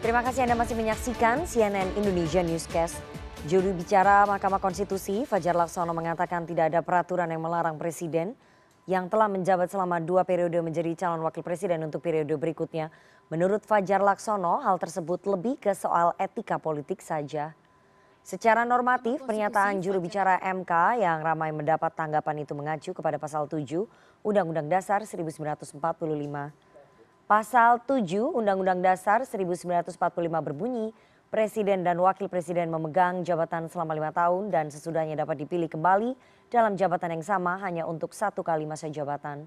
Terima kasih Anda masih menyaksikan CNN Indonesia Newscast. Juru bicara Mahkamah Konstitusi Fajar Laksono mengatakan tidak ada peraturan yang melarang presiden yang telah menjabat selama dua periode menjadi calon wakil presiden untuk periode berikutnya. Menurut Fajar Laksono, hal tersebut lebih ke soal etika politik saja. Secara normatif, pernyataan juru bicara MK yang ramai mendapat tanggapan itu mengacu kepada pasal 7 Undang-Undang Dasar 1945. Pasal 7 Undang-Undang Dasar 1945 berbunyi, Presiden dan Wakil Presiden memegang jabatan selama lima tahun dan sesudahnya dapat dipilih kembali dalam jabatan yang sama hanya untuk satu kali masa jabatan.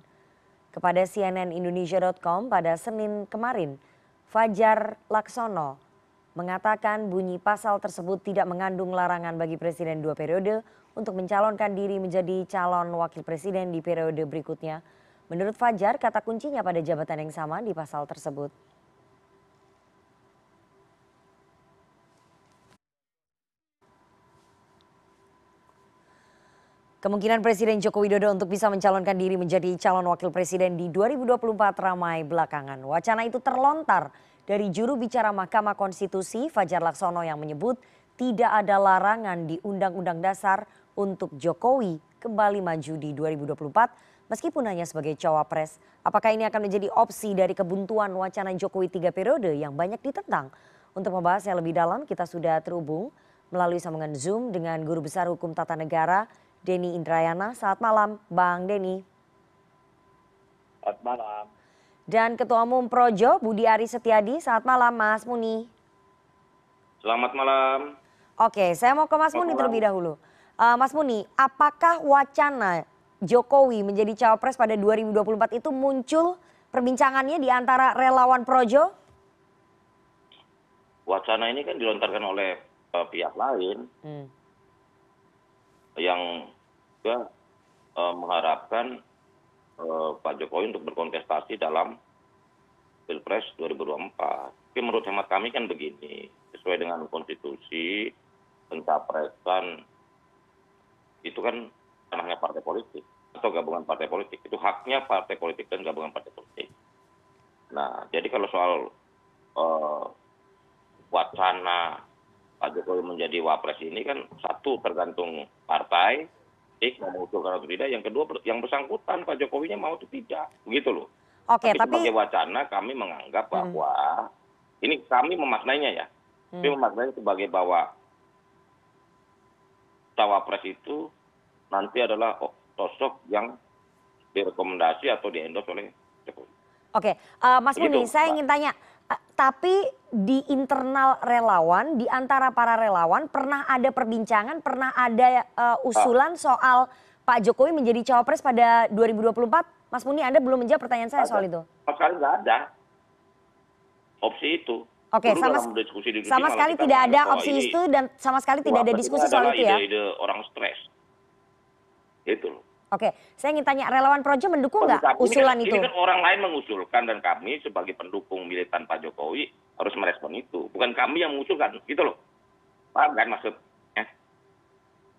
Kepada cnnindonesia.com pada Senin kemarin, Fajar Laksono mengatakan bunyi pasal tersebut tidak mengandung larangan bagi presiden dua periode untuk mencalonkan diri menjadi calon wakil presiden di periode berikutnya. Menurut Fajar, kata kuncinya pada jabatan yang sama di pasal tersebut. Kemungkinan Presiden Joko Widodo untuk bisa mencalonkan diri menjadi calon wakil presiden di 2024 ramai belakangan. Wacana itu terlontar dari juru bicara Mahkamah Konstitusi Fajar Laksono yang menyebut tidak ada larangan di Undang-Undang Dasar untuk Jokowi kembali maju di 2024 meskipun hanya sebagai cawapres. Apakah ini akan menjadi opsi dari kebuntuan wacana Jokowi tiga periode yang banyak ditentang? Untuk membahasnya lebih dalam kita sudah terhubung melalui sambungan Zoom dengan Guru Besar Hukum Tata Negara Denny Indrayana. Saat malam, Bang Denny. Saat malam. Dan Ketua Umum Projo, Budi Ari Setiadi. Saat malam, Mas Muni. Selamat malam. Oke, saya mau ke Mas Muni terlebih dahulu. Uh, Mas Muni, apakah wacana Jokowi menjadi cawapres pada 2024 itu muncul perbincangannya di antara relawan Projo? Wacana ini kan dilontarkan oleh uh, pihak lain. Hmm yang juga uh, mengharapkan uh, Pak Jokowi untuk berkontestasi dalam Pilpres 2024. Tapi menurut hemat kami kan begini, sesuai dengan konstitusi, pencapresan itu kan ranahnya partai politik atau gabungan partai politik. Itu haknya partai politik dan gabungan partai politik. Nah, jadi kalau soal uh, wacana Pak Jokowi menjadi wapres ini kan satu tergantung partai, ik mau mengusulkan atau tidak. Yang kedua yang bersangkutan Pak Jokowinya mau atau tidak, begitu loh. Oke, tapi, tapi sebagai wacana kami menganggap hmm. bahwa hmm. ini kami memaknainya ya, hmm. kami memaknainya sebagai bahwa cawapres itu nanti adalah sosok yang direkomendasi atau diendos oleh Jokowi. Oke, saya ingin tanya relawan, di antara para relawan pernah ada perbincangan, pernah ada usulan soal Pak Jokowi menjadi cawapres pada 2024? Mas Muni, Anda belum menjawab pertanyaan saya soal itu. Sama sekali nggak ada opsi itu. Oke, okay, sama, diskusi -diskusi sama sekali tidak ada opsi itu dan sama sekali tidak ada diskusi soal itu ya. Ide-ide orang stres. Itu loh. Oke, saya ingin tanya relawan Projo mendukung nggak usulan ini kan, itu? Ini kan orang lain mengusulkan dan kami sebagai pendukung militan Pak Jokowi harus merespon itu. Bukan kami yang mengusulkan, gitu loh. Paham kan maksudnya?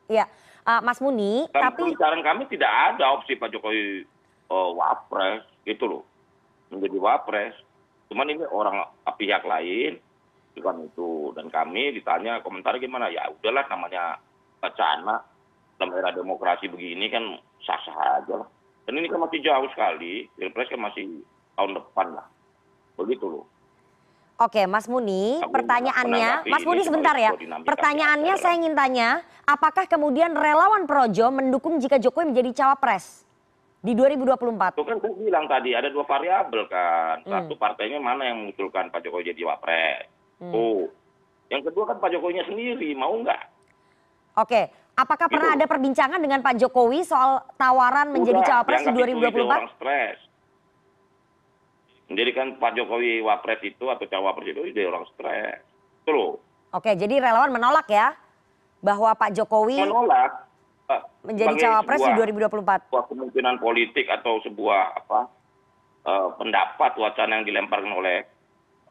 Iya, uh, Mas Muni, tapi... Pembicaraan kami tidak ada opsi Pak Jokowi uh, wapres, gitu loh. Menjadi wapres. Cuman ini orang pihak lain, bukan itu. Dan kami ditanya komentar gimana, ya udahlah namanya wacana dalam era demokrasi begini kan sah-sah aja lah. Dan ini kan masih jauh sekali, Pilpres kan masih tahun depan lah. Begitu loh. Oke, Mas Muni, Aku pertanyaannya, Mas Muni sebentar ya. Pertanyaannya saya ingin tanya, apakah kemudian relawan Projo mendukung jika Jokowi menjadi cawapres di 2024? Itu kan saya bilang tadi ada dua variabel kan. Hmm. Satu partainya mana yang mengusulkan Pak Jokowi jadi wapres. Hmm. Oh, yang kedua kan Pak Jokowinya sendiri mau nggak? Oke, Apakah pernah ada perbincangan dengan Pak Jokowi soal tawaran menjadi cawapres di 2024? Orang stres. Menjadikan Pak Jokowi wapres itu atau cawapres itu dia orang stres. Itu loh. Oke, jadi relawan menolak ya bahwa Pak Jokowi menolak menjadi cawapres di 2024. Sebuah kemungkinan politik atau sebuah apa uh, pendapat wacana yang dilemparkan oleh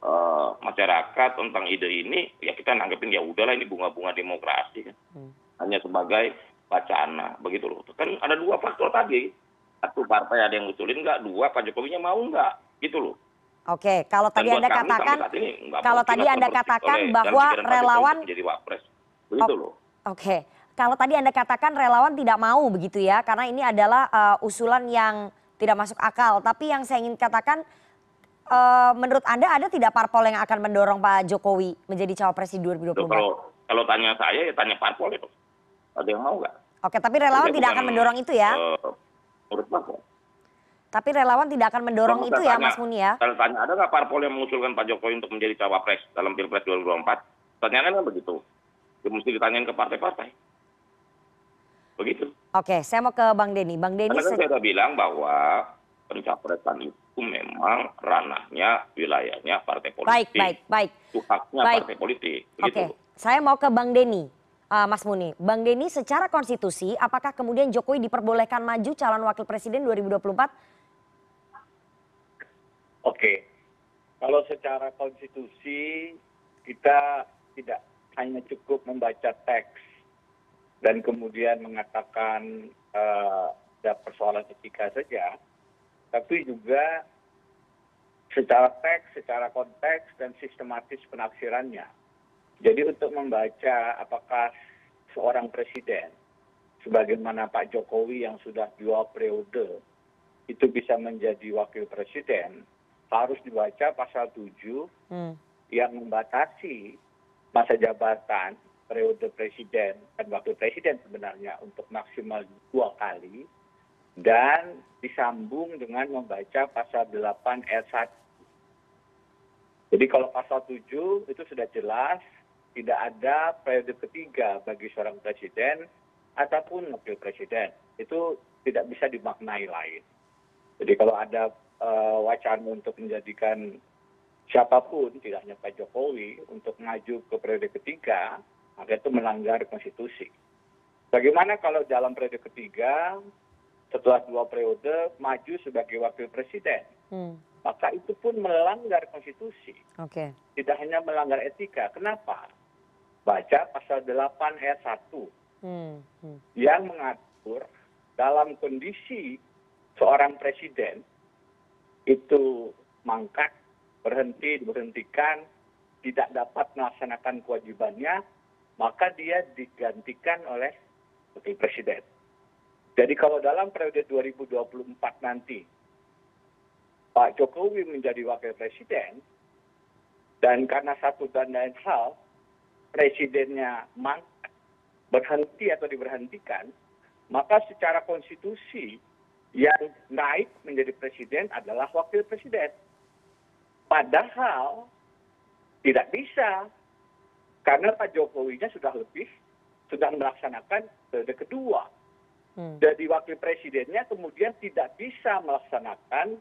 uh, masyarakat tentang ide ini, ya kita nanggepin ya udahlah ini bunga-bunga demokrasi kan. Hmm hanya sebagai wacana begitu loh kan ada dua faktor tadi satu partai ada yang ngusulin nggak dua pak jokowinya mau nggak gitu loh Oke, kalau tadi Anda kami katakan ini kalau tadi Anda katakan oleh- bahwa relawan menjadi wapres. Begitu loh. Oke, kalau tadi Anda katakan relawan tidak mau begitu ya, karena ini adalah eh, usulan yang tidak masuk akal. Tapi yang saya ingin katakan, eh, menurut Anda ada tidak parpol yang akan mendorong Pak Jokowi menjadi cawapres di Loh, 2024? kalau kalau tanya saya ya tanya parpol itu. Ada yang mau nggak? Oke, tapi relawan Saya tidak bukan, akan mendorong itu ya. parpol. Tapi relawan tidak akan mendorong itu ya, tanya- Mas Muni ya. Kalau tanya ada nggak parpol yang mengusulkan Pak Jokowi untuk menjadi cawapres dalam pilpres 2024? Pertanyaannya kan begitu. Ya, mesti ditanyain ke partai-partai. Begitu. Oke, saya mau ke Bang Denny. Bang Denny, Karena kan saya sudah bilang bahwa pencapresan itu memang ranahnya wilayahnya partai politik. baik, baik, baik. Itu haknya Baik. partai politik. Oke, Begitu. saya mau ke Bang Denny. Uh, Mas Muni, Bang Denny secara konstitusi apakah kemudian Jokowi diperbolehkan maju calon wakil presiden 2024? Oke, kalau secara konstitusi kita tidak hanya cukup membaca teks dan kemudian mengatakan eh, ada persoalan etika saja, tapi juga secara teks, secara konteks dan sistematis penafsirannya. Jadi untuk membaca apakah seorang presiden, sebagaimana Pak Jokowi yang sudah dua periode itu bisa menjadi wakil presiden, harus dibaca pasal 7 Hmm. yang membatasi masa jabatan periode presiden dan wakil presiden sebenarnya untuk maksimal dua kali dan disambung dengan membaca pasal 8 ayat 1. Jadi kalau pasal 7 itu sudah jelas tidak ada periode ketiga bagi seorang presiden ataupun wakil presiden. Itu tidak bisa dimaknai lain. Jadi kalau ada eh, wacana untuk menjadikan siapa pun, tidak hanya Pak Jokowi, untuk maju ke periode ketiga, maka itu melanggar konstitusi. Bagaimana kalau dalam periode ketiga, setelah dua periode, maju sebagai wakil presiden? Hmm. Maka itu pun melanggar konstitusi. Oke. Tidak hanya melanggar etika. Kenapa? Baca pasal 8 ayat 1 Hmm. Hmm. yang mengatur dalam kondisi seorang presiden itu mangkat, berhenti, diberhentikan, tidak dapat melaksanakan kewajibannya, maka dia digantikan oleh wakil presiden. Jadi kalau dalam periode 2024 nanti Pak Jokowi menjadi wakil presiden dan karena satu dan lain hal presidennya mangkat, berhenti atau diberhentikan, maka secara konstitusi yang naik menjadi presiden adalah wakil presiden. Padahal tidak bisa karena Pak Jokowinya sudah lebih sudah melaksanakan periode kedua. Hmm. Jadi wakil presidennya kemudian tidak bisa melaksanakan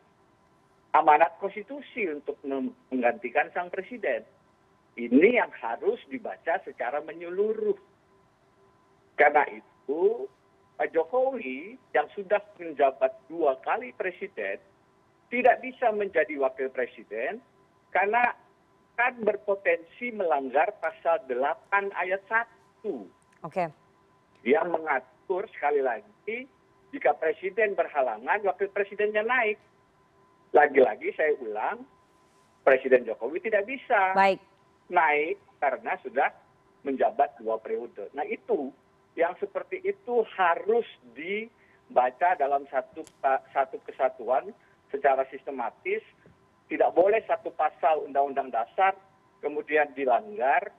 amanat konstitusi untuk menggantikan sang presiden. Ini yang harus dibaca secara menyeluruh. Karena itu Pak Jokowi yang sudah menjabat dua kali presiden tidak bisa menjadi wakil presiden karena kan berpotensi melanggar pasal 8 ayat 1 Oke. yang mengatur sekali lagi jika presiden berhalangan wakil presidennya naik. Lagi-lagi saya ulang, Presiden Jokowi tidak bisa Baik. Naik karena sudah menjabat dua periode. Nah itu yang seperti itu harus dibaca dalam satu satu kesatuan secara sistematis. Tidak boleh satu pasal Undang-Undang Dasar kemudian dilanggar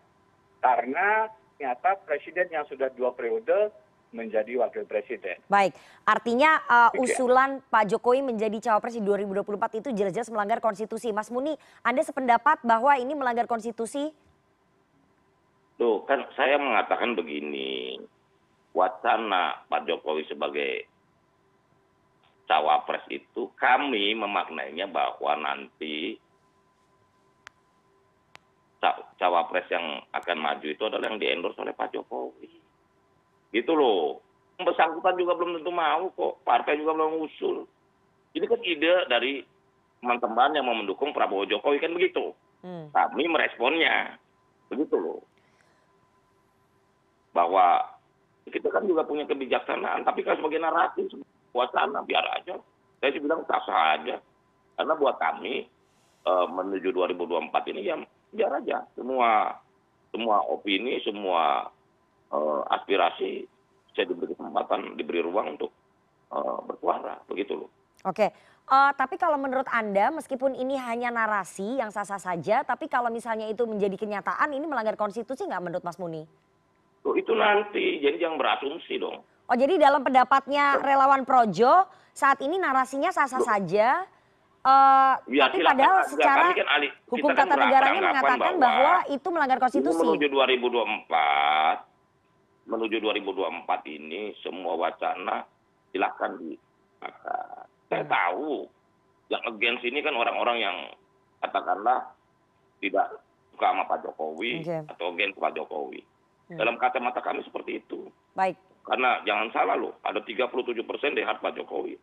karena ternyata presiden yang sudah dua periode menjadi wakil presiden. Baik, artinya uh, usulan Pak Jokowi menjadi cawapres di 2024 itu jelas-jelas melanggar konstitusi. Mas Muni, Anda sependapat bahwa ini melanggar konstitusi? Tuh, kan saya mengatakan begini. Wacana Pak Jokowi sebagai cawapres itu kami memaknainya bahwa nanti ca- cawapres yang akan maju itu adalah yang di-endorse oleh Pak Jokowi. Gitu loh. Yang bersangkutan juga belum tentu mau kok. Partai juga belum usul. Ini kan ide dari teman-teman yang mau mendukung Prabowo Jokowi kan begitu. Hmm. Kami meresponnya. Begitu loh. Bahwa kita kan juga punya kebijaksanaan. Tapi kan sebagai naratif, wacana biar aja. Saya sih bilang sah sah aja. Karena buat kami, eh, menuju 2024 ini ya biar aja semua semua opini, semua aspirasi saya diberi kesempatan, diberi ruang untuk eh, bersuara, begitu loh. Oke, eh, tapi kalau menurut Anda meskipun ini hanya narasi yang sah-sah saja, tapi kalau misalnya itu menjadi kenyataan ini melanggar konstitusi nggak menurut Mas Muni? Loh, itu nanti, jadi jangan berasumsi dong. Oh jadi dalam pendapatnya relawan Projo saat ini narasinya sah-sah saja, eh, Ya, tapi silakan padahal secara kan ahli- hukum kan tata negaranya mengatakan bahwa bahwa itu melanggar konstitusi. menuju 2024, menuju 2024 ini semua wacana silakan dimakan. Saya Hmm. tahu yang against ini kan orang-orang yang katakanlah tidak suka sama Pak Jokowi Oke. atau against Pak Jokowi. Hmm. Dalam kacamata kami seperti itu. Baik, Karena jangan salah loh, ada 37 persen hati Pak Jokowi.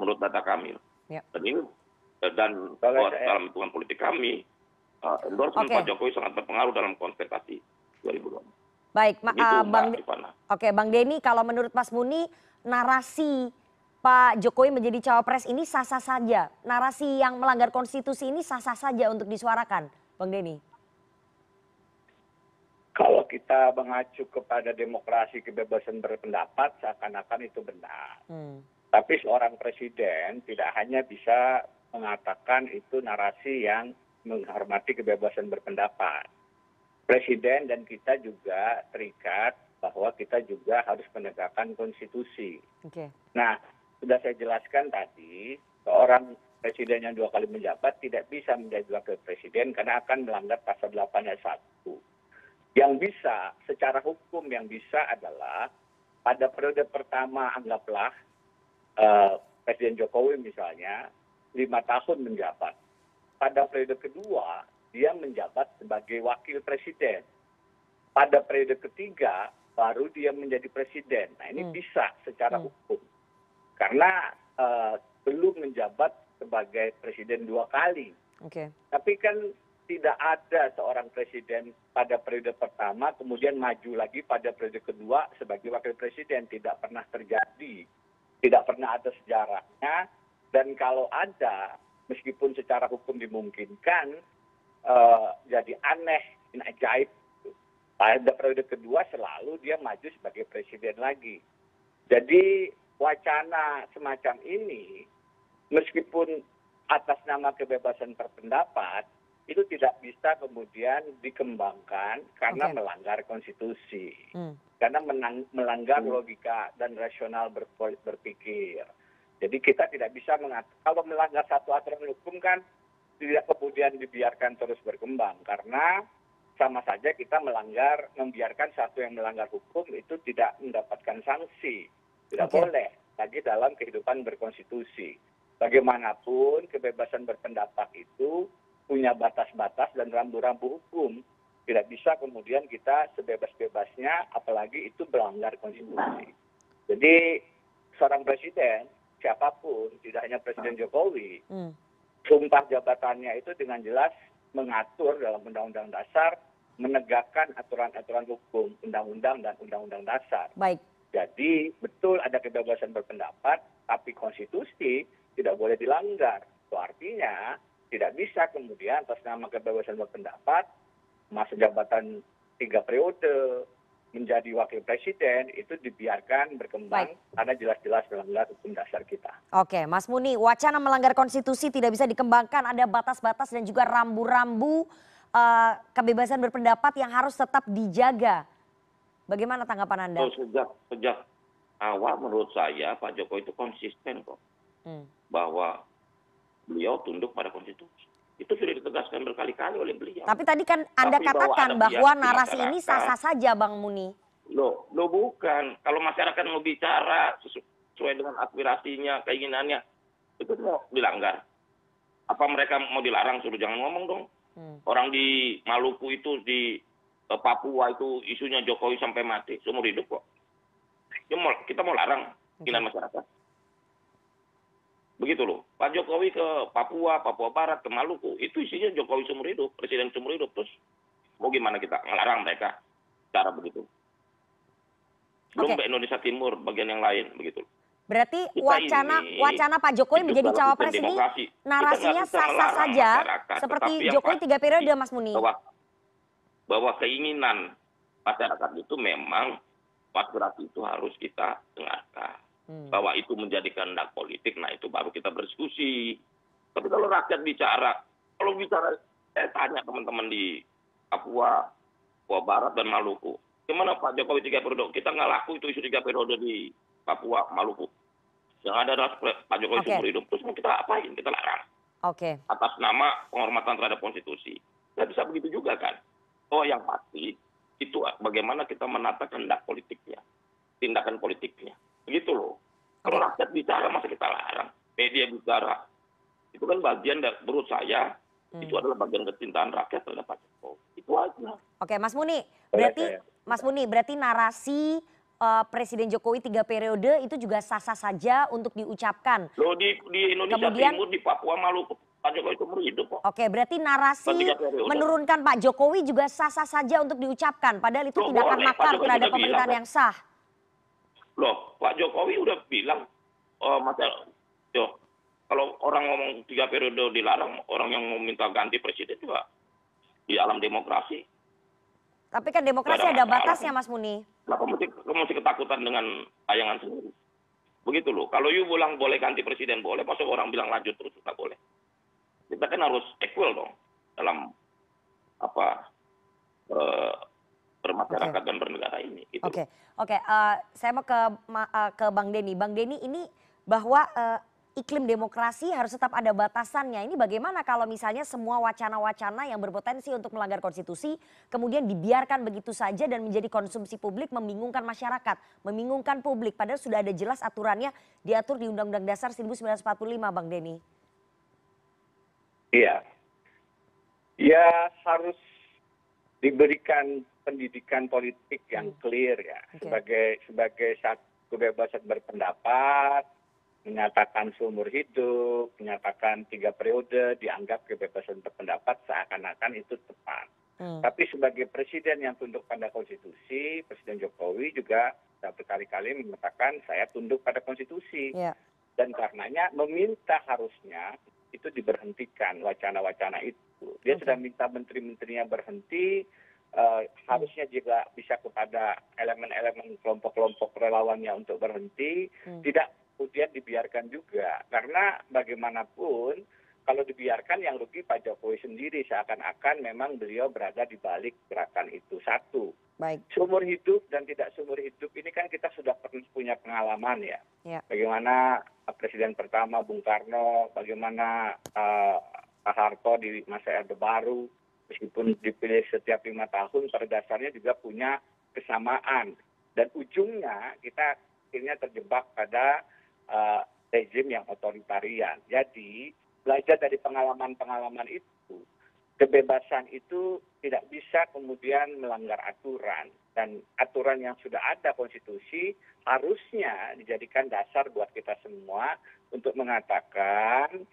Menurut data kami. Ya. Dan ini dan saya- dalam hitungan politik kami, uh, endorsement Oke. Pak Jokowi sangat berpengaruh dalam kontestasi 2024. Baik, Ma- Begitu, eh, Bang. Rifana. Oke, Bang Denny, kalau menurut Mas Muni, narasi Pak Jokowi menjadi cawapres ini sah-sah saja. Narasi yang melanggar konstitusi ini sah-sah saja untuk disuarakan, Bang Denny. Kalau kita mengacu kepada demokrasi kebebasan berpendapat, seakan-akan itu benar. Hmm. Tapi seorang presiden tidak hanya bisa mengatakan itu narasi yang menghormati kebebasan berpendapat. Presiden dan kita juga terikat bahwa kita juga harus menegakkan konstitusi. Nah, sudah saya jelaskan tadi, seorang presiden yang dua kali menjabat tidak bisa menjadi wakil presiden karena akan melanggar pasal 8 ayat 1. Yang bisa, secara hukum yang bisa adalah pada periode pertama anggaplah eh, Presiden Jokowi misalnya lima tahun menjabat. Pada periode kedua dia menjabat sebagai wakil presiden. Pada periode ketiga baru dia menjadi presiden. Nah ini Hmm. bisa secara Hmm. hukum karena eh, belum menjabat sebagai presiden dua kali. oke, Tapi kan tidak ada seorang presiden pada periode pertama kemudian maju lagi pada periode kedua sebagai wakil presiden tidak pernah terjadi tidak pernah ada sejarahnya dan kalau ada meskipun secara hukum dimungkinkan jadi aneh ini ajaib pada periode kedua selalu dia maju sebagai presiden lagi jadi wacana semacam ini meskipun atas nama kebebasan berpendapat itu tidak bisa kemudian dikembangkan karena Oke. melanggar konstitusi Hmm. karena menang- melanggar Hmm. logika dan rasional berpikir. Jadi kita tidak bisa mengatakan kalau melanggar satu aturan hukum kan tidak kemudian dibiarkan terus berkembang karena sama saja kita melanggar membiarkan satu yang melanggar hukum itu tidak mendapatkan sanksi. Tidak Oke. boleh lagi dalam kehidupan berkonstitusi. Bagaimanapun kebebasan berpendapat itu punya batas-batas dan rambu-rambu hukum tidak bisa kemudian kita sebebas-bebasnya apalagi itu melanggar konstitusi. Jadi seorang presiden siapa pun tidak hanya Presiden Jokowi Hmm. Sumpah jabatannya itu dengan jelas mengatur dalam undang-undang dasar menegakkan aturan-aturan hukum undang-undang dan undang-undang dasar. Baik, Jadi betul ada kebebasan berpendapat, tapi konstitusi tidak boleh dilanggar. Itu artinya tidak bisa kemudian atas nama kebebasan berpendapat, masa jabatan tiga periode menjadi wakil presiden itu dibiarkan berkembang karena jelas-jelas melanggar hukum dasar kita. oke, Mas Muni, wacana melanggar konstitusi tidak bisa dikembangkan, ada batas-batas dan juga rambu-rambu eh, kebebasan berpendapat yang harus tetap dijaga. Bagaimana tanggapan Anda? So, sejak sejak awal menurut saya Pak Jokowi itu konsisten kok Hmm. bahwa beliau tunduk pada konstitusi. Itu sudah ditegaskan berkali-kali oleh beliau. Tapi tadi kan Anda Tapi bahwa katakan bahwa di narasi ini masyarakat. sah-sah saja, Bang Muni. Loh, lo bukan. Kalau masyarakat mau bicara sesu- sesuai dengan aspirasinya, keinginannya, itu mau dilanggar. Apa mereka mau dilarang suruh jangan ngomong dong. Hmm. Orang di Maluku itu di eh, Papua itu isunya Jokowi sampai mati seumur hidup kok. Mau, kita mau larang keinginan masyarakat. Begitu loh. Pak Jokowi ke Papua, Papua Barat, ke Maluku, itu isinya Jokowi seumur hidup, presiden seumur hidup. Terus mau gimana kita ngelarang mereka cara begitu? Belum ke Indonesia Timur, bagian yang lain begitu. Berarti Kita wacana ini wacana Pak Jokowi menjadi cawapres ini narasinya sah-sah saja seperti Jokowi tiga periode Mas Muni. bahwa bahwa keinginan masyarakat itu memang aspirasi itu harus kita dengarkan. Hmm. Bahwa itu menjadi kehendak politik, nah itu baru kita berdiskusi. Tapi kalau rakyat bicara, kalau bicara, saya tanya teman-teman di Papua, Papua Barat dan Maluku, gimana Pak Jokowi tiga periode? Kita nggak laku itu isu tiga periode di Papua, Maluku. Yang ada adalah Pak Jokowi Oke. seumur hidup. Terus mau kita apain? Kita larang Oke. atas nama penghormatan terhadap konstitusi. Nggak bisa begitu juga kan. Oh yang pasti itu bagaimana kita menata kehendak politiknya, tindakan politiknya. Begitu loh. Kalau rakyat bicara masa kita larang, media bicara. Itu kan bagian dari menurut saya Hmm. itu adalah bagian kecintaan rakyat terhadap Pak Jokowi. Itu aja. Oke, Mas Muni, berarti. Mas Muni, berarti narasi eh, Presiden Jokowi tiga periode itu juga sah-sah saja untuk diucapkan. Loh di di Indonesia Kemudian- Timur, di Papua, Maluku, Pak Jokowi seumur hidup kok. Oke, berarti narasi menurunkan Pak Jokowi juga sah-sah saja untuk diucapkan. Padahal itu Loh, tindakan Pak makar terhadap pemerintahan bilang, yang sah. Loh, Pak Jokowi udah bilang, oh, kalau orang ngomong tiga periode dilarang, orang yang mau minta ganti presiden juga di alam demokrasi. Tapi kan demokrasi ada batasnya, Mas Muni. Kenapa mesti, mesti ketakutan dengan tayangan sendiri? Begitu loh. Kalau you bilang boleh ganti presiden boleh, masa orang bilang lanjut terus nggak boleh. Kita kan harus equal dong dalam apa eh, bermasyarakat dan bernegara ini. Gitu. Oke, oke. eh, saya mau ke eh, ke Bang Denny. Bang Denny ini bahwa eh, iklim demokrasi harus tetap ada batasannya. Ini bagaimana kalau misalnya semua wacana-wacana yang berpotensi untuk melanggar konstitusi kemudian dibiarkan begitu saja dan menjadi konsumsi publik membingungkan masyarakat, membingungkan publik. Padahal sudah ada jelas aturannya diatur di Undang-Undang Dasar 1945, Bang Denny. Iya. Ya harus diberikan pendidikan politik yang Hmm. clear ya sebagai sebagai satu kebebasan berpendapat, menyatakan seumur hidup, menyatakan tiga periode dianggap kebebasan berpendapat seakan-akan itu tepat. Hmm. Tapi sebagai presiden yang tunduk pada konstitusi, Presiden Jokowi juga berkali-kali mengatakan saya tunduk pada konstitusi Ya. dan karenanya meminta harusnya itu diberhentikan wacana-wacana itu. Dia sudah minta menteri-menterinya berhenti, eh, harusnya juga bisa kepada elemen-elemen kelompok-kelompok relawannya untuk berhenti, Hmm. tidak kemudian dibiarkan juga. Karena bagaimanapun kalau dibiarkan yang rugi Pak Jokowi sendiri seakan-akan memang beliau berada di balik gerakan itu satu. Baik. Seumur hidup dan tidak seumur hidup ini kan kita sudah pernah punya pengalaman ya. Ya. Bagaimana uh, Presiden pertama Bung Karno, bagaimana uh, Pak Harto di masa Orde Baru, meskipun dipilih setiap lima tahun, pada dasarnya juga punya kesamaan. Dan ujungnya kita akhirnya terjebak pada uh, rezim yang otoritarian. Jadi belajar dari pengalaman-pengalaman itu, kebebasan itu tidak bisa kemudian melanggar aturan dan aturan yang sudah ada konstitusi harusnya dijadikan dasar buat kita semua untuk mengatakan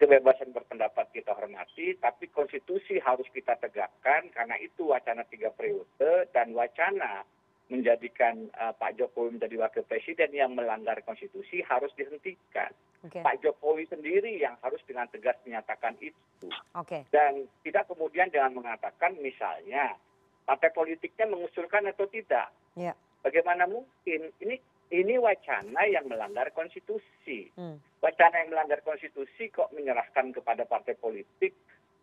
kebebasan berpendapat kita hormati tapi konstitusi harus kita tegakkan karena itu wacana tiga periode dan wacana menjadikan uh, Pak Jokowi menjadi wakil presiden yang melanggar konstitusi harus dihentikan. Pak Jokowi sendiri yang harus dengan tegas menyatakan itu Oke. dan tidak kemudian dengan mengatakan misalnya partai politiknya mengusulkan atau tidak. Ya. Bagaimana mungkin ini ini wacana yang melanggar konstitusi. Hmm. Wacana yang melanggar konstitusi kok menyerahkan kepada partai politik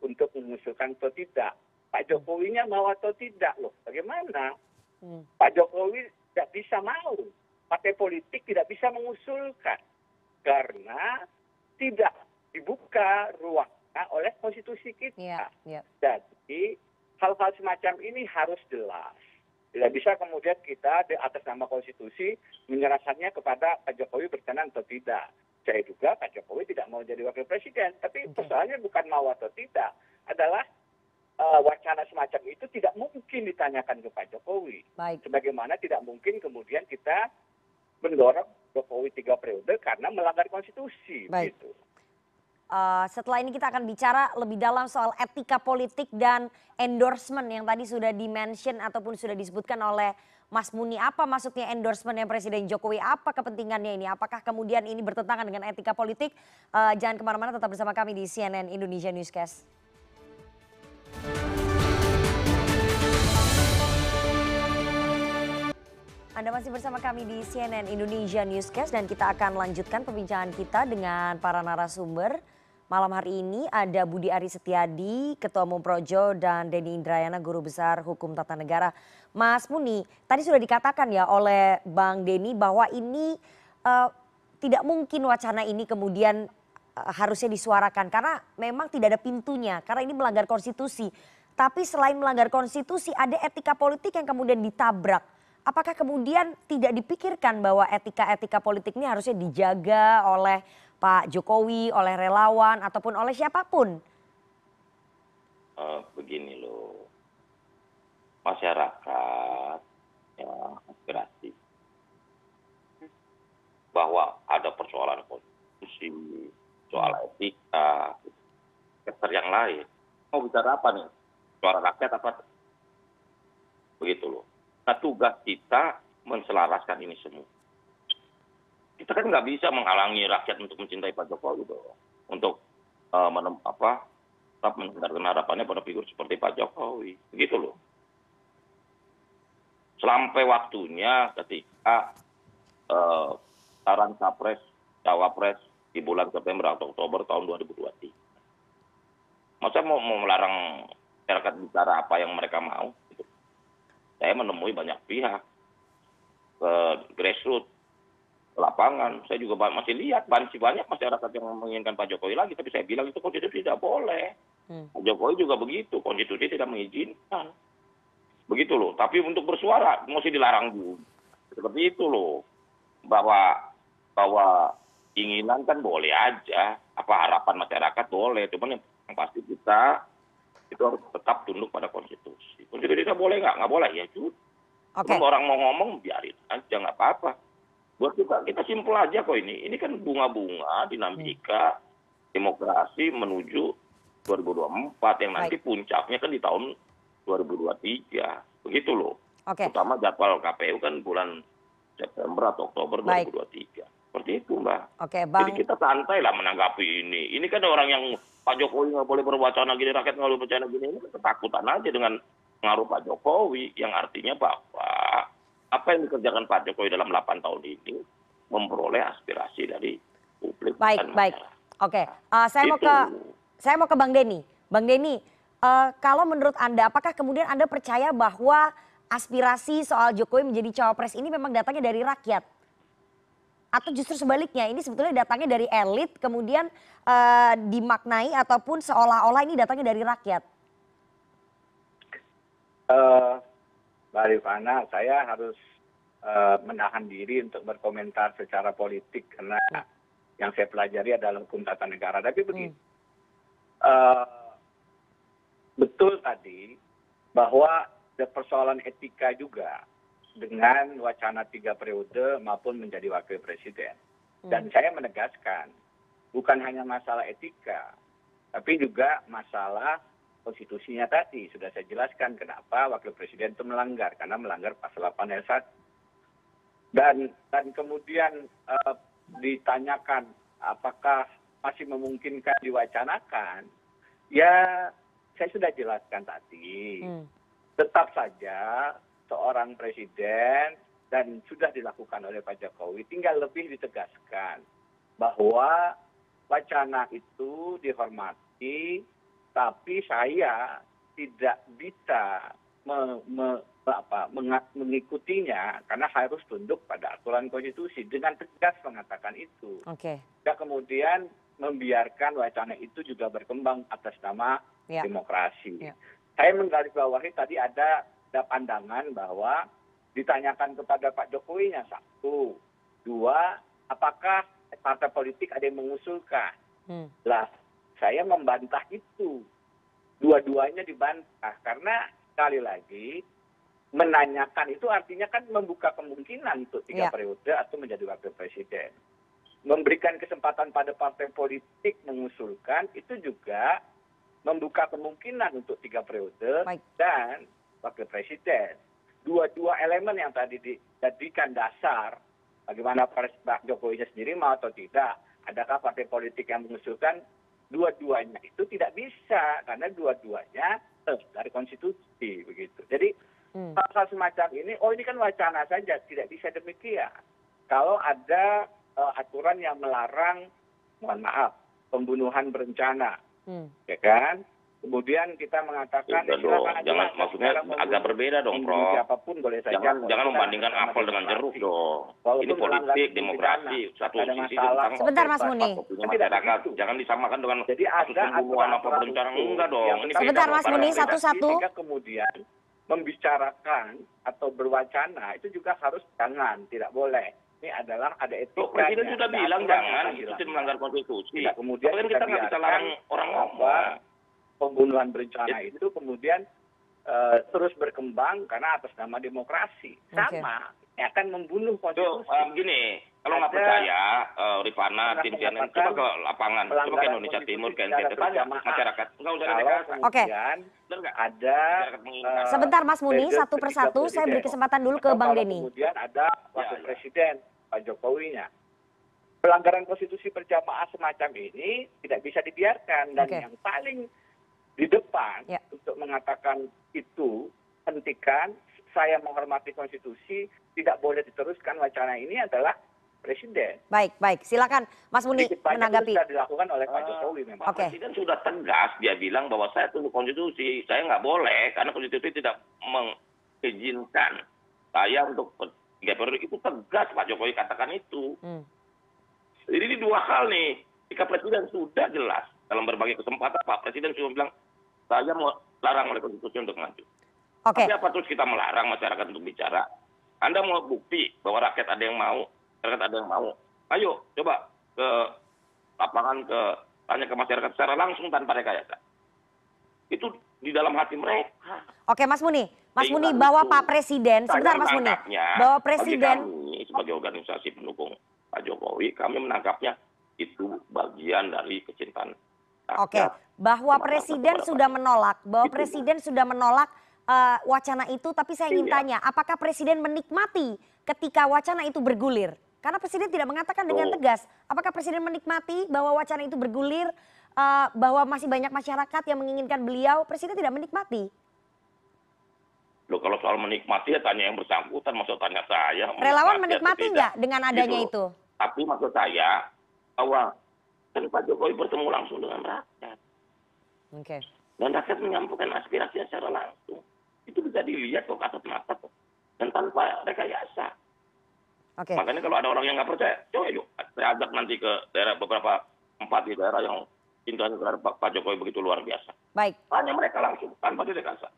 untuk mengusulkan atau tidak. Pak Jokowinya mau atau tidak loh. Bagaimana? Hmm. Pak Jokowi tidak bisa mau. Partai politik tidak bisa mengusulkan. Karena tidak dibuka ruangnya oleh konstitusi kita. Ya. Ya. Jadi hal-hal semacam ini harus jelas. Tidak bisa kemudian kita di atas nama konstitusi menyerahkannya kepada Pak Jokowi berkenan atau tidak. Saya juga Pak Jokowi tidak mau jadi wakil presiden. Tapi Oke. persoalannya bukan mau atau tidak. Adalah eh, wacana semacam itu tidak mungkin ditanyakan ke Pak Jokowi. Baik. Sebagaimana tidak mungkin kemudian kita mendorong Jokowi tiga periode karena melanggar konstitusi. Baik. Gitu. Eh, setelah ini kita akan bicara lebih dalam soal etika politik dan endorsement yang tadi sudah dimention ataupun sudah disebutkan oleh Mas Muni apa maksudnya endorsementnya Presiden Jokowi? Apa kepentingannya ini? Apakah kemudian ini bertentangan dengan etika politik? Uh, jangan ke mana-mana, tetap bersama kami di CNN Indonesia Newscast. Anda masih bersama kami di CNN Indonesia Newscast dan kita akan lanjutkan perbincangan kita dengan para narasumber. Malam hari ini ada Budi Ari Setiadi, Ketua Umum Projo, dan Denny Indrayana, Guru Besar Hukum Tata Negara. Mas Muni, tadi sudah dikatakan ya oleh Bang Denny bahwa ini uh, tidak mungkin wacana ini kemudian uh, harusnya disuarakan karena memang tidak ada pintunya, karena ini melanggar konstitusi. Tapi selain melanggar konstitusi, ada etika politik yang kemudian ditabrak apakah kemudian tidak dipikirkan bahwa etika-etika politik ini harusnya dijaga oleh Pak Jokowi, oleh relawan, ataupun oleh siapa pun? Uh, begini loh, masyarakat ya aspirasi bahwa ada persoalan konstitusi, soal etika, sektor yang lain. Mau bicara apa nih? Suara rakyat apa? Begitu loh tugas kita menselaraskan ini semua kita kan nggak bisa menghalangi rakyat untuk mencintai Pak Jokowi dong. Untuk uh, menem, apa, tetap mendengarkan harapannya pada figur seperti Pak Jokowi. Begitu loh. Sampai waktunya ketika uh, saran capres, cawapres di bulan September atau Oktober tahun 2023. Masa mau, mau melarang masyarakat bicara apa yang mereka mau? Saya menemui banyak pihak ke grassroots ke lapangan. Saya juga masih lihat masih banyak masyarakat yang menginginkan Pak Jokowi lagi. Tapi saya bilang itu konstitusi tidak boleh. Hmm. Pak Jokowi juga begitu. Konstitusi tidak mengizinkan. Begitu loh. Tapi untuk bersuara mesti dilarang dulu. Seperti itu loh. Bahwa bahwa keinginan kan boleh aja. Apa harapan masyarakat boleh. Cuman yang pasti kita itu harus tetap tunduk pada konstitusi. Konstitusi kita boleh nggak? Nggak boleh ya cuy. Okay. orang mau ngomong biarin aja nggak apa-apa. Buat kita kita simpel aja kok ini. Ini kan bunga-bunga dinamika hmm. demokrasi menuju 2024 yang nanti Baik. puncaknya kan di tahun 2023. Begitu loh. Okay. Terutama jadwal KPU kan bulan September atau Oktober Baik. 2023. Seperti itu Mbak. Oke, Bang. Jadi kita santai lah menanggapi ini. Ini kan orang yang Pak Jokowi nggak boleh berwacana gini, rakyat nggak boleh berwacana gini, ini ketakutan aja dengan pengaruh Pak Jokowi yang artinya bahwa apa yang dikerjakan Pak Jokowi dalam 8 tahun ini memperoleh aspirasi dari publik. Baik, dan baik. Oke, uh, saya Itu. mau ke saya mau ke Bang Denny. Bang Denny, uh, kalau menurut Anda apakah kemudian Anda percaya bahwa aspirasi soal Jokowi menjadi cawapres ini memang datangnya dari rakyat? Atau justru sebaliknya ini sebetulnya datangnya dari elit kemudian uh, dimaknai ataupun seolah-olah ini datangnya dari rakyat? Uh, Mbak Rifana, saya harus uh, menahan diri untuk berkomentar secara politik karena yang saya pelajari adalah hukum tata negara. Tapi begini, hmm. uh, betul tadi bahwa ada persoalan etika juga dengan wacana tiga periode maupun menjadi wakil presiden. Hmm. Dan saya menegaskan, bukan hanya masalah etika, tapi juga masalah konstitusinya tadi. Sudah saya jelaskan kenapa wakil presiden itu melanggar, karena melanggar pasal 8 ayat 1. Dan, dan kemudian uh, ditanyakan apakah masih memungkinkan diwacanakan, ya saya sudah jelaskan tadi. Hmm. Tetap saja seorang presiden dan sudah dilakukan oleh Pak Jokowi, tinggal lebih ditegaskan bahwa wacana itu dihormati, tapi saya tidak bisa me, me, apa, mengikutinya karena harus tunduk pada aturan konstitusi dengan tegas mengatakan itu. Oke. Okay. Dan kemudian membiarkan wacana itu juga berkembang atas nama ya. demokrasi. Ya. Saya menggarisbawahi tadi ada ada pandangan bahwa ditanyakan kepada Pak Jokowi nya satu, dua, apakah partai politik ada yang mengusulkan? Hmm. Lah, saya membantah itu. Dua-duanya dibantah karena sekali lagi menanyakan itu artinya kan membuka kemungkinan untuk tiga ya. periode atau menjadi wakil presiden. Memberikan kesempatan pada partai politik mengusulkan itu juga membuka kemungkinan untuk tiga periode Baik. dan wakil presiden. dua-dua elemen yang tadi dijadikan dasar bagaimana Pak Jokowi sendiri mau atau tidak, adakah partai politik yang mengusulkan dua-duanya itu tidak bisa karena dua-duanya dari konstitusi begitu. Jadi hmm. hal-hal semacam ini, oh ini kan wacana saja, tidak bisa demikian. Kalau ada uh, aturan yang melarang, mohon maaf, pembunuhan berencana, hmm. ya kan? Kemudian kita mengatakan ya, dong. jangan maksudnya agak berbeda dong, Prof. Siapa pun boleh saja. Jangan, jangan membandingkan apel dengan jeruk dong. Walaupun ini politik, demokrasi, satu sisi tentang Sebentar Mas Muni. masyarakat. Jangan disamakan dengan Jadi ada pembunuhan apa berencana enggak dong. Ini Sebentar Mas Muni satu-satu. kemudian membicarakan atau berwacana itu juga harus jangan, tidak boleh ini adalah ada etika. Presiden sudah bilang jangan, itu melanggar konstitusi. Kemudian kita nggak bisa larang orang ngomong pembunuhan berencana itu kemudian uh, terus berkembang karena atas nama demokrasi. Sama, okay. akan membunuh konstitusi. Tuh, um, gini, kalau nggak percaya, uh, Rifana, tim CNN, coba ke lapangan, coba ke Indonesia Timur, ke NTT, masyarakat, nggak usah ada Oke. Ada. Uh, Sebentar Mas Muni, satu persatu, saya beri kesempatan dulu ke Bang Denny. Kemudian ada Wakil ya, ya. Presiden, Pak Jokowinya pelanggaran konstitusi berjamaah semacam ini tidak bisa dibiarkan dan okay. yang paling di depan ya. untuk mengatakan itu hentikan saya menghormati konstitusi tidak boleh diteruskan wacana ini adalah presiden. Baik, baik. Silakan Mas Muni menanggapi. Itu sudah dilakukan oleh Pak Jokowi memang. Okay. Presiden sudah tegas dia bilang bahwa saya tunduk konstitusi. Saya nggak boleh karena konstitusi tidak mengizinkan saya untuk tiga periode itu tegas Pak Jokowi katakan itu. Hmm. Jadi ini dua hal nih. Jika presiden sudah jelas dalam berbagai kesempatan Pak Presiden sudah bilang saya mau larang oleh konstitusi untuk maju. Tapi apa terus kita melarang masyarakat untuk bicara? Anda mau bukti bahwa rakyat ada yang mau, rakyat ada yang mau. Ayo coba ke lapangan ke tanya ke masyarakat secara langsung tanpa rekayasa. Itu di dalam hati mereka. Oke, Mas Muni. Mas Muni bahwa Pak Presiden, sebentar Mas Muni. Bahwa Presiden kami sebagai organisasi pendukung Pak Jokowi, kami menangkapnya itu bagian dari kecintaan Oke, bahwa presiden sudah menolak, bahwa presiden sudah menolak wacana itu, tapi saya ingin iya. tanya, apakah presiden menikmati ketika wacana itu bergulir? Karena presiden tidak mengatakan dengan tegas, apakah presiden menikmati bahwa wacana itu bergulir, uh, bahwa masih banyak masyarakat yang menginginkan beliau, presiden tidak menikmati? Loh kalau soal menikmati ya tanya yang bersangkutan, maksud tanya saya. Relawan menikmati nggak dengan adanya gitu. itu? Tapi maksud saya bahwa kan Pak Jokowi bertemu langsung dengan rakyat. Oke. Okay. Dan rakyat menyampaikan aspirasinya secara langsung. Itu bisa dilihat kok kasat mata kok. Dan tanpa rekayasa. Oke. Okay. Makanya kalau ada orang yang nggak percaya, coba yuk saya ajak nanti ke daerah beberapa tempat di daerah yang terhadap Pak Jokowi begitu luar biasa. Baik. Tanya mereka langsung tanpa direkayasa.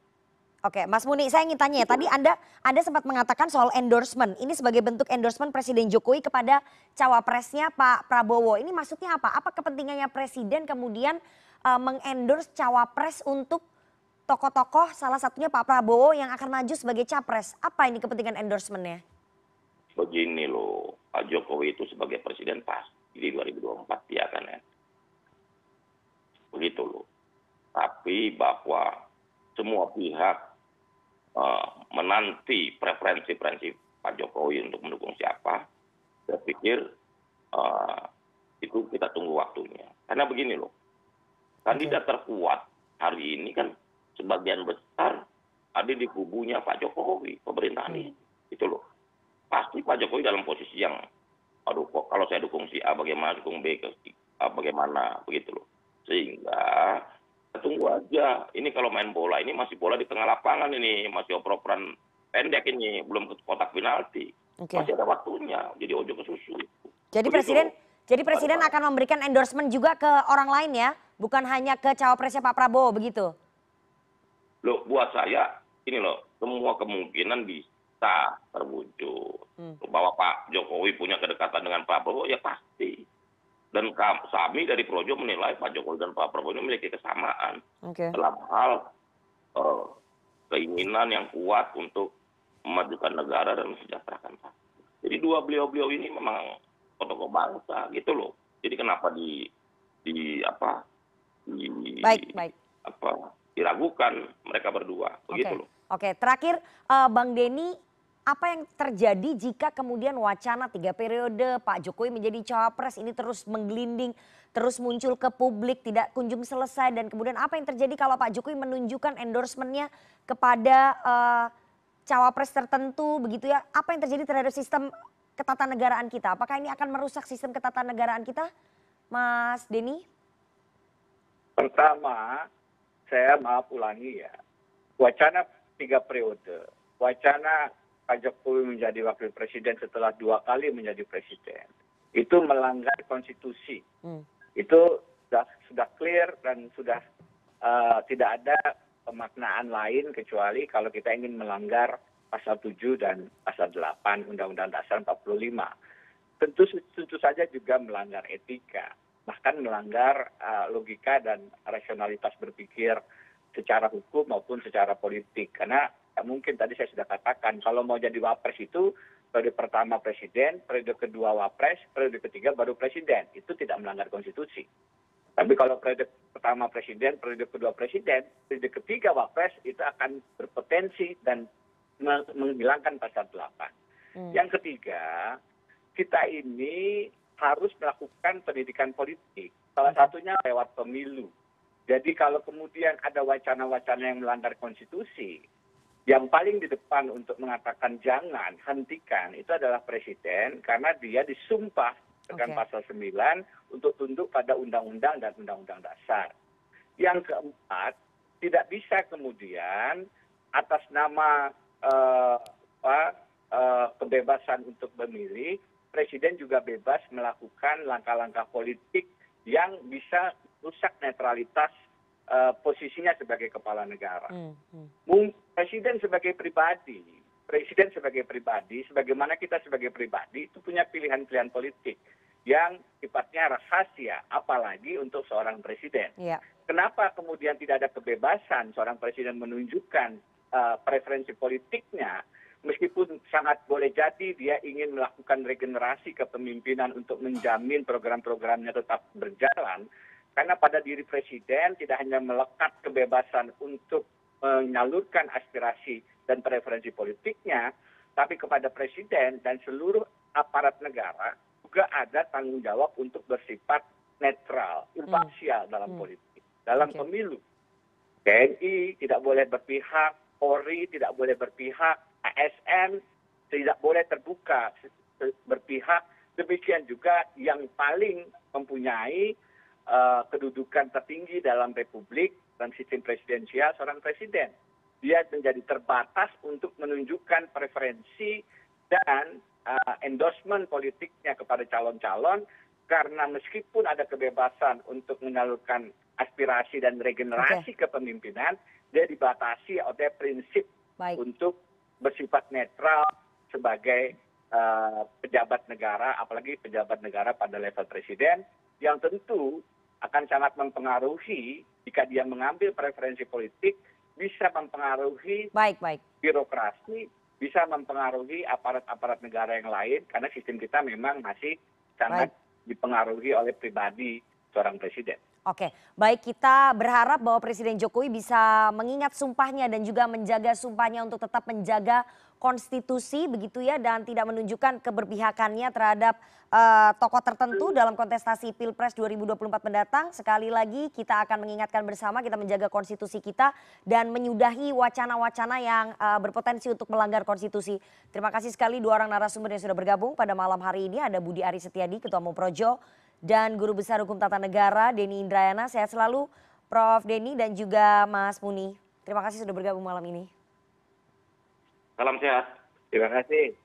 Oke, Mas Muni, saya ingin tanya ya. Tadi Anda Anda sempat mengatakan soal endorsement. Ini sebagai bentuk endorsement Presiden Jokowi kepada cawapresnya Pak Prabowo. Ini maksudnya apa? Apa kepentingannya Presiden kemudian uh, mengendorse cawapres untuk tokoh-tokoh salah satunya Pak Prabowo yang akan maju sebagai capres? Apa ini kepentingan endorsementnya? Begini loh, Pak Jokowi itu sebagai presiden pasti di 2024 dia akan ya. Begitu loh. Tapi bahwa semua pihak Eh, menanti preferensi-preferensi Pak Jokowi untuk mendukung siapa, saya pikir uh, itu kita tunggu waktunya. Karena begini loh, kandidat terkuat hari ini kan sebagian besar ada di kubunya Pak Jokowi, pemerintahan ini. Hmm. Itu loh. Pasti Pak Jokowi dalam posisi yang, aduh kok kalau saya dukung si A bagaimana, dukung B ke si A bagaimana, begitu loh. Sehingga tunggu aja. Ini kalau main bola ini masih bola di tengah lapangan ini, masih oper-operan pendek ini, belum ke kotak penalti. Okay. Masih ada waktunya. Jadi ojo ke susu. Jadi Begitu. presiden jadi presiden akan memberikan endorsement juga ke orang lain ya, bukan hanya ke cawapresnya Pak Prabowo begitu. Loh, buat saya ini loh, semua kemungkinan bisa terwujud. Hmm. Bahwa Pak Jokowi punya kedekatan dengan Pak Prabowo ya pasti dan kami dari projo menilai pak jokowi dan pak prabowo ini memiliki kesamaan okay. dalam hal uh, keinginan yang kuat untuk memajukan negara dan mensejahterakan jadi dua beliau-beliau ini memang tokoh bangsa gitu loh jadi kenapa di di apa di baik, baik. apa diragukan mereka berdua begitu okay. loh Oke, terakhir uh, Bang Denny, apa yang terjadi jika kemudian wacana tiga periode Pak Jokowi menjadi cawapres ini terus menggelinding, terus muncul ke publik, tidak kunjung selesai dan kemudian apa yang terjadi kalau Pak Jokowi menunjukkan endorsementnya kepada uh, cawapres tertentu begitu ya? Apa yang terjadi terhadap sistem ketatanegaraan kita? Apakah ini akan merusak sistem ketatanegaraan kita, Mas Denny? Pertama, saya maaf ulangi ya, wacana tiga periode, wacana Pak Jokowi menjadi wakil presiden setelah dua kali menjadi presiden, itu melanggar konstitusi. Hmm. Itu sudah sudah clear dan sudah uh, tidak ada pemaknaan lain kecuali kalau kita ingin melanggar pasal 7 dan pasal 8 Undang-Undang Dasar 45. Tentu tentu saja juga melanggar etika, bahkan melanggar uh, logika dan rasionalitas berpikir secara hukum maupun secara politik karena ya mungkin tadi saya sudah katakan kalau mau jadi wapres itu periode pertama presiden, periode kedua wapres, periode ketiga baru presiden. Itu tidak melanggar konstitusi. Tapi kalau periode pertama presiden, periode kedua presiden, periode ketiga wapres itu akan berpotensi dan menghilangkan pasal 8. Hmm. Yang ketiga, kita ini harus melakukan pendidikan politik. Salah satunya lewat pemilu jadi kalau kemudian ada wacana-wacana yang melanggar konstitusi, yang paling di depan untuk mengatakan jangan, hentikan, itu adalah presiden karena dia disumpah dengan okay. pasal 9 untuk tunduk pada undang-undang dan undang-undang dasar. Yang keempat, tidak bisa kemudian atas nama uh, apa, uh, kebebasan untuk memilih, presiden juga bebas melakukan langkah-langkah politik yang bisa rusak netralitas posisinya sebagai kepala negara. Hmm, hmm. Presiden sebagai pribadi, presiden sebagai pribadi, sebagaimana kita sebagai pribadi itu punya pilihan-pilihan politik yang sifatnya rahasia, apalagi untuk seorang presiden. Yeah. Kenapa kemudian tidak ada kebebasan seorang presiden menunjukkan uh, preferensi politiknya? meskipun sangat boleh jadi dia ingin melakukan regenerasi kepemimpinan untuk menjamin program-programnya tetap berjalan, karena pada diri presiden tidak hanya melekat kebebasan untuk menyalurkan aspirasi dan preferensi politiknya, tapi kepada presiden dan seluruh aparat negara juga ada tanggung jawab untuk bersifat netral, hmm. imparsial hmm. dalam hmm. politik, dalam okay. pemilu. TNI tidak boleh berpihak, Polri tidak boleh berpihak, ASN tidak boleh terbuka berpihak. Demikian juga yang paling mempunyai kedudukan tertinggi dalam republik dan sistem presidensial seorang presiden. Dia menjadi terbatas untuk menunjukkan preferensi dan uh, endorsement politiknya kepada calon-calon karena meskipun ada kebebasan untuk menyalurkan aspirasi dan regenerasi okay. kepemimpinan, dia dibatasi oleh prinsip Baik. untuk bersifat netral sebagai pejabat negara, apalagi pejabat negara pada level presiden yang tentu akan sangat mempengaruhi jika dia mengambil preferensi politik bisa mempengaruhi baik, baik. birokrasi, bisa mempengaruhi aparat-aparat negara yang lain karena sistem kita memang masih sangat baik. dipengaruhi oleh pribadi seorang presiden. Oke, baik kita berharap bahwa Presiden Jokowi bisa mengingat sumpahnya dan juga menjaga sumpahnya untuk tetap menjaga konstitusi begitu ya dan tidak menunjukkan keberpihakannya terhadap uh, tokoh tertentu dalam kontestasi Pilpres 2024 mendatang. Sekali lagi kita akan mengingatkan bersama kita menjaga konstitusi kita dan menyudahi wacana-wacana yang uh, berpotensi untuk melanggar konstitusi. Terima kasih sekali dua orang narasumber yang sudah bergabung pada malam hari ini ada Budi Ari Setiadi Ketua Umum Projo dan Guru Besar Hukum Tata Negara Denny Indrayana. Sehat selalu Prof. Denny dan juga Mas Muni. Terima kasih sudah bergabung malam ini. Salam sehat. Terima kasih.